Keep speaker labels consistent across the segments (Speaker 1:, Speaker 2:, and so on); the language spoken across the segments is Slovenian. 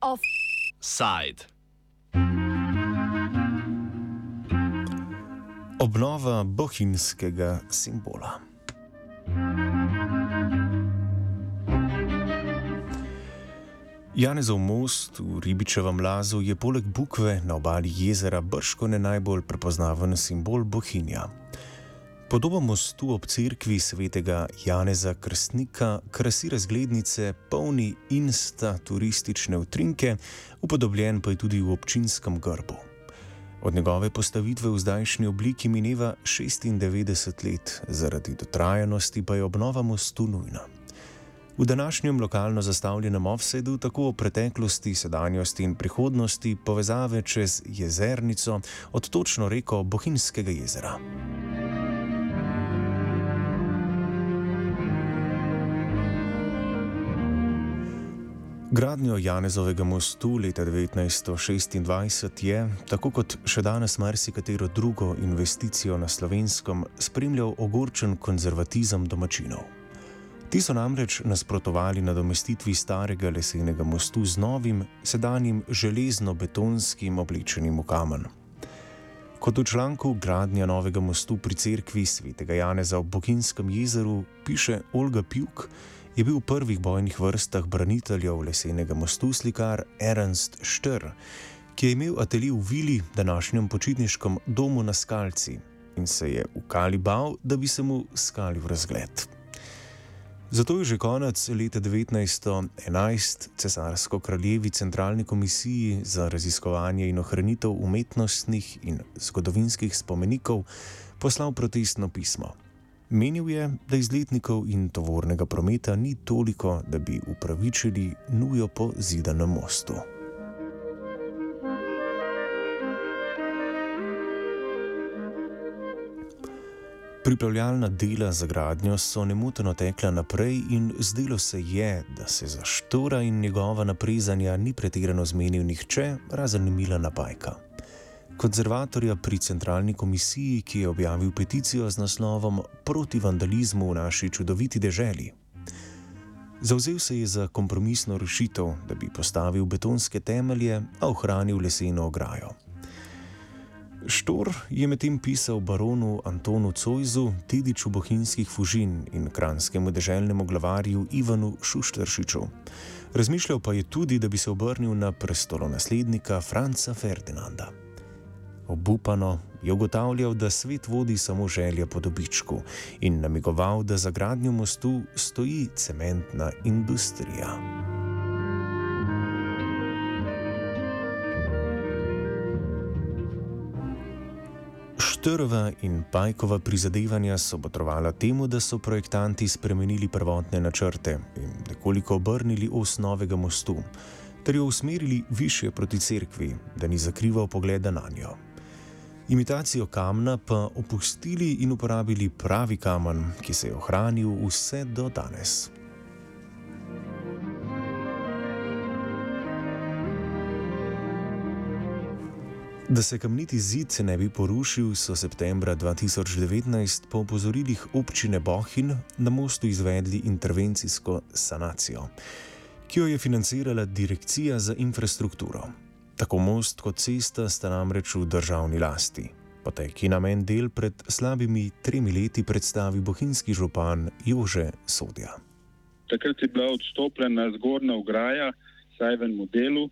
Speaker 1: Offside.
Speaker 2: Obnova bohinjskega simbola. Janezov most v Ribičevem lazu je poleg bukve na obali jezera Brško ne najbolj prepoznaven simbol bohinja. Podobo mostu ob cerkvi svetega Janeza Krstnika krasi razglednice polni insta turistične utrinke, upodobljen pa je tudi v občinskem grbu. Od njegove postavitve v zdajšnji obliki mineva 96 let, zaradi dotrajanosti pa je obnova mostu nujna. V današnjem lokalno zastavljenem offsetu tako o preteklosti, sedanjosti in prihodnosti povezave čez jezernico od točno reko Bohinjskega jezera. Gradnjo Janezovega mostu leta 1926 je, tako kot še danes marsikatero drugo investicijo na slovenskem, spremljal ogorčen konzervatizem domačinov. Ti so namreč nasprotovali nadomestitvi starega lesenega mostu z novim, sedanjim železno-betonskim oblečenim v kamen. Kot v članku Gradnja novega mostu pri cerkvi svetega Janeza v Boginskem jezeru piše Olga Pjuk, je bil v prvih bojnih vrstah braniteljev lesenega mostu slikar Ernst Štr, ki je imel atelij v vili, današnjem počitniškem domu na Skalci, in se je v Kali bal, da bi se mu skali v razgled. Zato je že konec leta 1911 cesarsko-kraljevi centralni komisiji za raziskovanje in ohranitev umetnostnih in zgodovinskih spomenikov poslal protestno pismo. Menil je, da izletnikov in tovornega prometa ni toliko, da bi upravičili nujo po zidanem mostu. Pripravljalna dela za gradnjo so nemoteno tekla naprej in zdelo se je, da se za štora in njegova naprezanja ni pretirano zmenil nihče, razen Mila Napajka konzervatorja pri centralni komisiji, ki je objavil peticijo z naslovom Proti vandalizmu v naši čudoviti deželi. Zauzel se je za kompromisno rešitev, da bi postavil betonske temelje, a ohranil leseno ograjo. Štor je medtem pisal baronu Antonu Cojzu, dediču bohinjskih fužin in kranskemu deželnemu glavarju Ivanu Šuštršiču. Razmišljal pa je tudi, da bi se obrnil na prestolonaslednika Franca Ferdinanda. Obupano je ugotavljal, da svet vodi samo želja po dobičku in namigoval, da za gradnjo mostu stoji cementna industrija. Štrva in Pajkova prizadevanja so potrovala temu, da so projektanti spremenili prvotne načrte in nekoliko obrnili os novega mostu, ter jo usmerili više proti cerkvi, da ni zakrival pogleda na njo imitacijo kamna pa opustili in uporabili pravi kamen, ki se je ohranil vse do danes. Da se kamniti zid ne bi porušil, so septembra 2019 po opozorilih občine Bohin na mostu izvedli intervencijsko sanacijo, ki jo je financirala Direkcija za infrastrukturo. Tako most kot cesta sta namreč v državni lasti. Potek je namen del pred slabimi tremi leti predstavi bohinjski župan Jože Sodja.
Speaker 3: Takrat je bila odstopljena zgornja ograja, saj v modelu,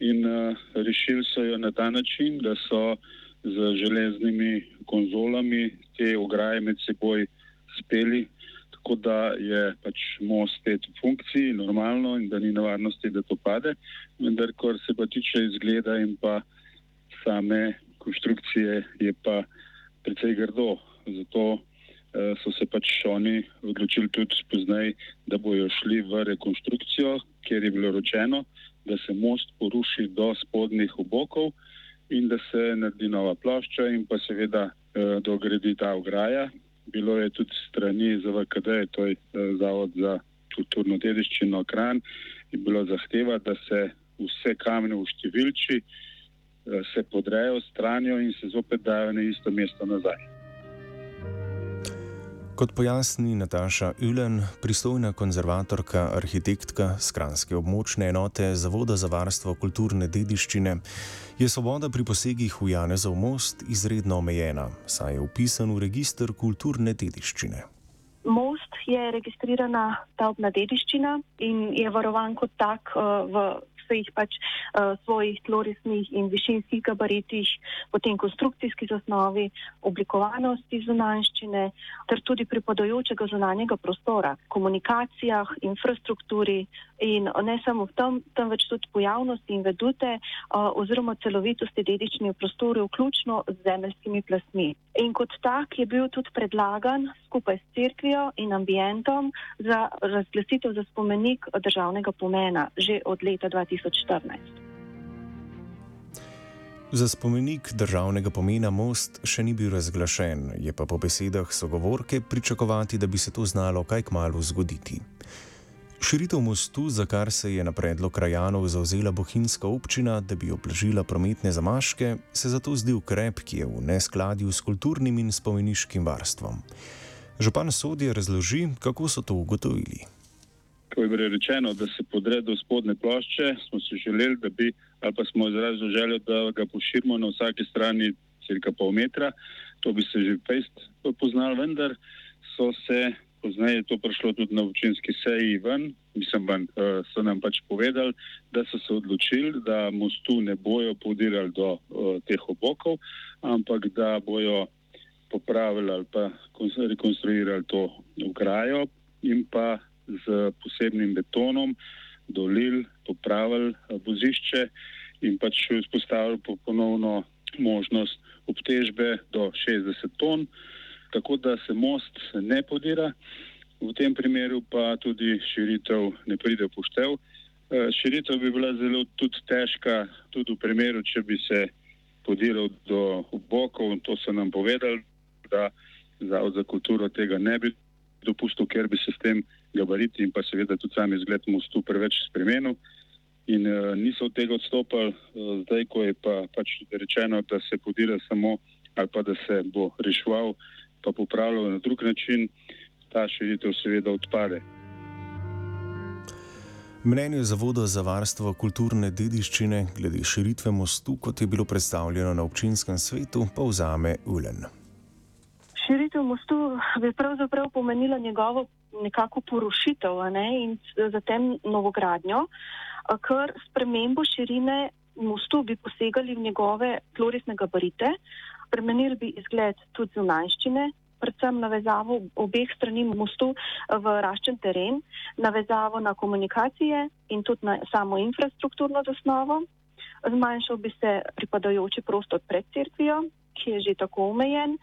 Speaker 3: in uh, rešili so jo na ta način, da so z železnimi konzolami te ograje med seboj speli tako da je pač most spet v funkciji, normalno in da ni nevarnosti, da to pade. Vendar, kar se pa tiče izgleda in pa same konstrukcije, je pa precej grdo. Zato uh, so se pač oni odločili tudi spoznaj, da bojo šli v rekonstrukcijo, ker je bilo ročeno, da se most poruši do spodnjih obokov in da se naredi nova plošča in pa seveda uh, dogradi ta ograja, bilo je tudi strani ZVKD, to je eh, Zavod za kulturno dediščino Kran, in bilo zahteva, da se vse kamne v številči, se podrejo, stranijo in se zopet dajo na isto mesto nazaj.
Speaker 2: Kot pojasni Nataša Ulen, pristojna konzervatorka, arhitektka skranske območne enote Zavoda za varstvo kulturne dediščine, je svoboda pri posegih v Janezov most izredno omejena, saj je upisan v registr kulturne dediščine.
Speaker 4: Most je registrirana stavbna dediščina in je varovan kot tak uh, v svojih, pač, uh, svojih tlorisnih in višinskih gabaritih, potem konstrukcijski zasnovi, oblikovanosti zunanščine ter tudi pripadajočega zunanjega prostora, komunikacijah, infrastrukturi in ne samo v tem, temveč tudi pojavnosti in vedute uh, oziroma celovitosti dedičnih prostorov, vključno z zemeljskimi plasmi. In kot tak je bil tudi predlagan skupaj s crkvijo in ambientom za razglasitev za spomenik državnega pomena že od leta 2014.
Speaker 2: Za spomenik državnega pomena most še ni bil razglašen, je pa po besedah sogovorke pričakovati, da bi se to znalo kaj kmalo zgoditi. Širitev mostu, za kar se je na predlog krajanov zauzela bohinjska občina, da bi oblažila prometne zamaške, se zato zdi ukrep, ki je v neskladju s kulturnim in spomeniškim varstvom. Župan Sodje razloži, kako so to ugotovili.
Speaker 3: Ko je bilo rečeno, da se podre do spodne plošče, smo si želeli, da bi, ali pa smo izrazili željo, da ga poširimo na vsaki strani cirka pol metra. To bi se že pejst poznal, vendar so se Poznaj je to prišlo tudi na občinski seji ven, mislim, ven, uh, so nam pač povedali, da so se odločili, da mostu ne bojo podirali do uh, teh obokov, ampak da bojo popravili ali pa rekonstruirali to ograjo in pa z posebnim betonom dolil, popravili uh, vozišče in pač vzpostavili ponovno možnost obtežbe do 60 ton tako da se most ne podira, v tem primeru pa tudi širitev ne pride poštev. Eh, širitev bi bila zelo tudi težka, tudi v primeru, če bi se podiral do obokov, to so nam povedali, da Zavod za kulturo tega ne bi dopustil, ker bi se s tem gabariti in pa seveda tudi sami izgled mostu preveč spremenil. In uh, niso od tega odstopali, uh, zdaj, ko je pa pač rečeno, da se podira samo ali pa da se bo reševal pa popravljalo na drug način, ta širitev seveda odpade.
Speaker 2: Mnenje Zavoda za varstvo kulturne dediščine glede širitve mostu, kot je bilo predstavljeno na občinskem svetu, pa vzame Ulen.
Speaker 4: Širitev mostu bi pravzaprav pomenila njegovo nekako porušitev ne, in zatem novogradnjo, ker spremembo širine mostu bi posegali v njegove tlorisne gabarite, spremenili bi izgled tudi zunanjščine, predvsem navezavo obeh strani mostu v raščen teren, navezavo na komunikacije in tudi na samo infrastrukturno zasnovo. Zmanjšal bi se pripadajoči prostor pred crkvijo, ki je že tako omejen.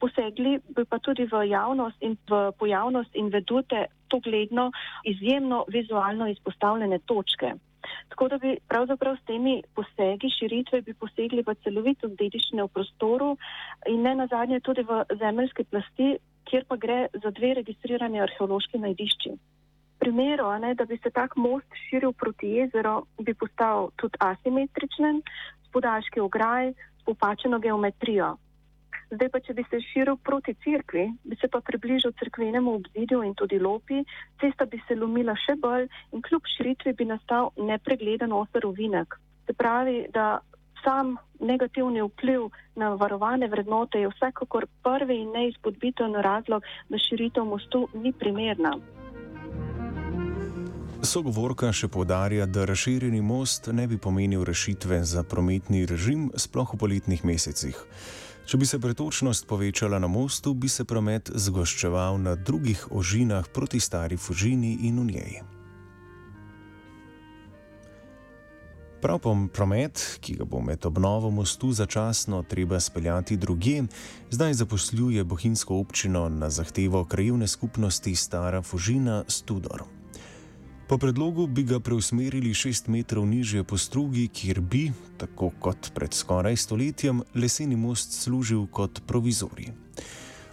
Speaker 4: Posegli bi pa tudi v javnost in v pojavnost in vedute to gledno izjemno vizualno izpostavljene točke. Tako da bi pravzaprav s temi posegi širitve bi posegli v celovitost dediščine v prostoru in ne nazadnje tudi v zemeljske plasti, kjer pa gre za dve registrirane arheološki najdišči. Primeru, ne, da bi se tak most širil proti jezeru, bi postal tudi asimetričen, s podaljški ograj, s popačeno geometrijo. Zdaj pa, če bi se širil proti cerkvi, bi se pa približal cerkvenemu obzidju in tudi lopi, cesta bi se lomila še bolj in kljub širitvi bi nastal nepregleden oster ovinek. Se pravi, da sam negativni vpliv na varovane vrednote je vsekakor prvi in neizpodbiten razlog, da širitev mostu ni primerna.
Speaker 2: Sogovorka še povdarja, da razširjeni most ne bi pomenil rešitve za prometni režim, sploh v poletnih mesecih. Če bi se pretočnost povečala na mostu, bi se promet zgoščeval na drugih ožinah proti stari Fužini in v njej. Prav promet, ki ga bo med obnovo mostu začasno treba speljati drugje, zdaj zaposluje bohinjsko občino na zahtevo krajevne skupnosti Stara Fužina Studor. Po predlogu bi ga preusmerili šest metrov nižje po strugi, kjer bi, tako kot pred skoraj stoletjem, leseni most služil kot provizorij.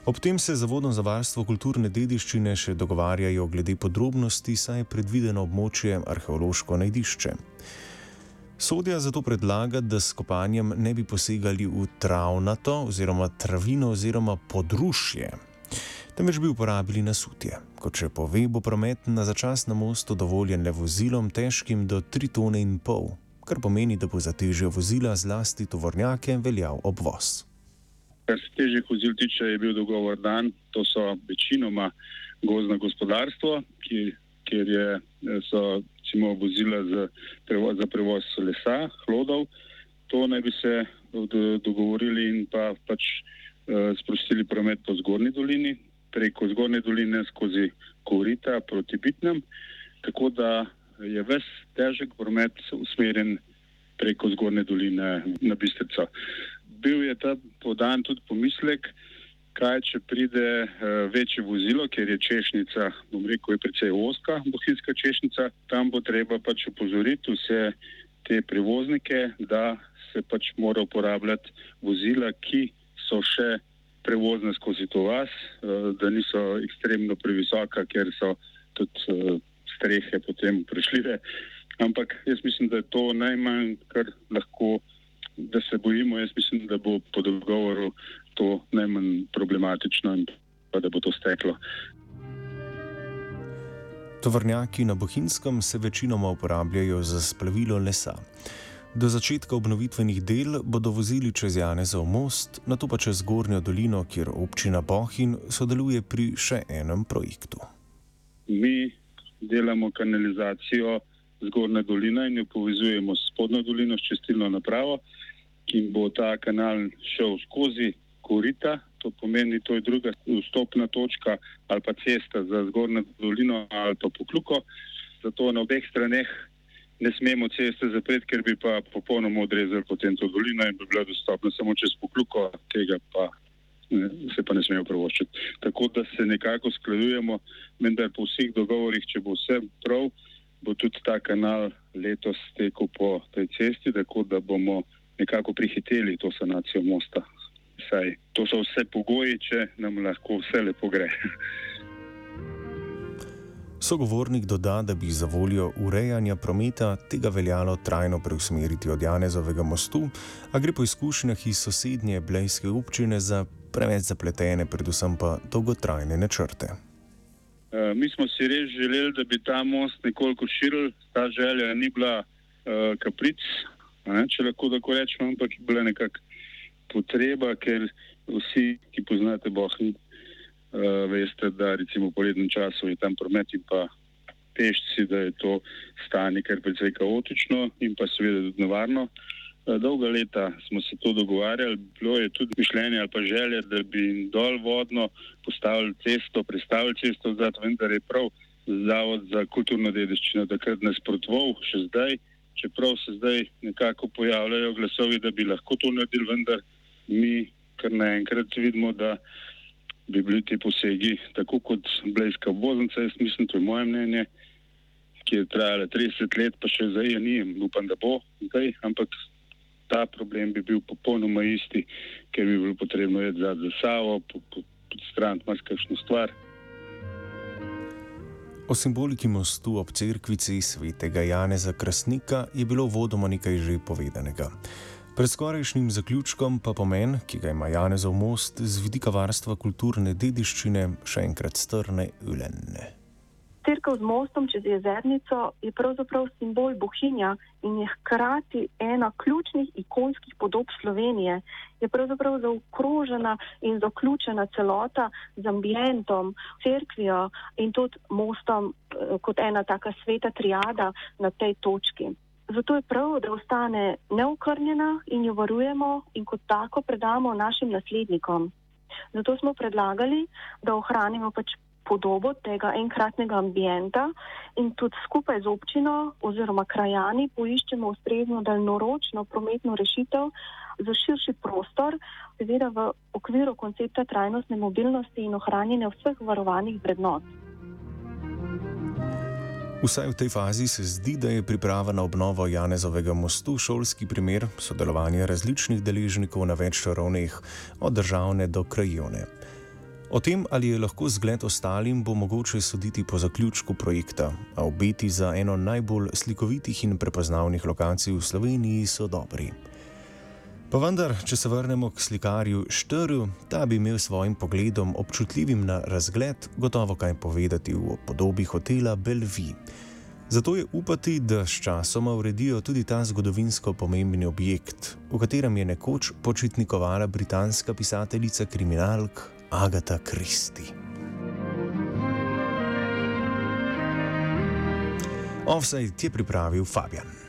Speaker 2: Ob tem se Zavodom za varstvo kulturne dediščine še dogovarjajo glede podrobnosti, saj je predvideno območje arheološko najdišče. Sodja zato predlaga, da s kopanjem ne bi posegali v travnato oziroma travino oziroma podrušje, temveč bi uporabili nasutje. Kot če pove, bo promet na začasnem mostu dovoljen le vozilom težkim do 3 tone in pol, kar pomeni, da bo za težje vozila, zlasti tovornjake, veljal obvoz.
Speaker 3: Kar se težjih vozil tiče, je bil dogovor dan. To so večinoma gozdno gospodarstvo, ki, kjer je, so recimo, vozila za prevoz, za prevoz lesa, hlodov. To naj bi se dogovorili in pa, pač sprostili promet po zgornji dolini, preko zgornje doline skozi Korita proti Bitnem. Tako da je ves težek promet usmerjen preko zgornje doline na Bistrico. Bil je ta podan tudi pomislek, kaj če pride uh, večje vozilo, ker je češnica, bom rekel, je precej oska, bohinjska češnica, tam bo treba pač upozoriti vse te prevoznike, da se pač mora uporabljati vozila, ki so še prevozne skozi to vas, uh, da niso ekstremno previsoka, ker so tudi uh, strehe potem prešljive. Ampak jaz mislim, da je to najmanj, kar lahko, da se bojimo. Jaz mislim, da bo po dogovoru to najmanj problematično in pa da bo to steklo.
Speaker 2: Tovrnjaki na Bohinskem se večinoma uporabljajo za splavilo lesa. Do začetka obnovitvenih del bodo vozili čez Janezov most, na to pa čez Gornjo dolino, kjer občina Bohin sodeluje pri še enem projektu.
Speaker 3: Mi delamo kanalizacijo Zgornje doline in jo povezujemo s spodnjo dolino, s čistilno napravo, ki bo ta kanal šel skozi korita, to pomeni, to je druga vstopna točka ali pa cesta za zgornjo dolino ali pa pokluko. Zato na obeh straneh ne smemo ceste zapreti, ker bi pa popolnoma odrezali potem to dolino in bi bila dostopna samo čez pokluko, tega pa ne, se pa ne smemo pravoščiti. Tako da se nekako skladujemo, vendar po vseh dogovorih, če bo vse prav, bo tudi ta kanal letos tekel po tej cesti, tako da bomo nekako prihiteli to sanacijo mosta saj to so vse pogoji, če nam lahko vse lepo gre.
Speaker 2: Sogovornik doda, da bi za voljo urejanja prometa tega veljalo trajno preusmeriti od Janezovega mostu, a gre po izkušnjah iz sosednje Blejske občine za preveč zapletene, predvsem pa dolgotrajne načrte.
Speaker 3: Uh, mi smo si res želeli, da bi ta most nekoliko širil, ta želja ni bila uh, kapric, ne, če lahko tako rečemo, ampak je bila nekako potreba, ker vsi, ki poznate Bohni, uh, veste, da recimo v poletnem času je tam promet in pa pešci, da je to stanje kar precej kaotično in pa seveda tudi nevarno. Uh, dolga leta smo se to dogovarjali, bilo je tudi mišljenje ali pa želje, da bi dol vodno postavili cesto, predstavili cesto, zato vendar je prav Zavod za kulturno dediščino takrat nasprotoval, še zdaj, čeprav se zdaj nekako pojavljajo glasovi, da bi lahko to naredili, vendar mi kar naenkrat vidimo, da bi bili ti posegi, tako kot Blejska obvoznica, jaz mislim, to je moje mnenje, ki je trajala 30 let, pa še zdaj je ni, upam, da bo zdaj, ampak ta problem bi bil popolnoma isti, ker bi bilo potrebno jeti za Savo, podstraniti po, po marsikakšno stvar.
Speaker 2: O simboliki mostu ob cerkvici svetega Janeza Krasnika je bilo vodoma nekaj že povedanega. Pred skorajšnjim zaključkom pa pomen, ki ga ima Janezov most z vidika varstva kulturne dediščine, še enkrat strne ulenne.
Speaker 4: Cerkev z mostom čez jezernico je pravzaprav simbol bohinja in je hkrati ena ključnih ikonskih podob Slovenije. Je pravzaprav zaokrožena in zaključena celota z ambientom, cerkvijo in tudi mostom eh, kot ena taka sveta triada na tej točki. Zato je prav, da ostane neokrnjena in jo varujemo in kot tako predamo našim naslednikom. Zato smo predlagali, da ohranimo pač podobo tega enkratnega ambienta in tudi skupaj z občino oziroma krajani poiščemo ustrezno daljnoročno prometno rešitev za širši prostor, seveda v okviru koncepta trajnostne mobilnosti in ohranjanja vseh varovanih vrednot.
Speaker 2: Vsaj v tej fazi se zdi, da je priprava na obnovo Janezovega mostu šolski primer sodelovanja različnih deležnikov na več ravneh, od državne do krajovne. O tem, ali je lahko zgled ostalim, bo mogoče soditi po zaključku projekta, a obeti za eno najbolj slikovitih in prepoznavnih lokacij v Sloveniji so dobri. Pa vendar, če se vrnemo k slikarju Štrju, ta bi imel svojim pogledom občutljivim na razgled gotovo kaj povedati v podobi hotela Belvi. Zato je upati, da s časoma uredijo tudi ta zgodovinsko pomembni objekt, v katerem je nekoč počitnikovala britanska pisateljica kriminalk Agatha Christie. Offside je pripravil Fabian.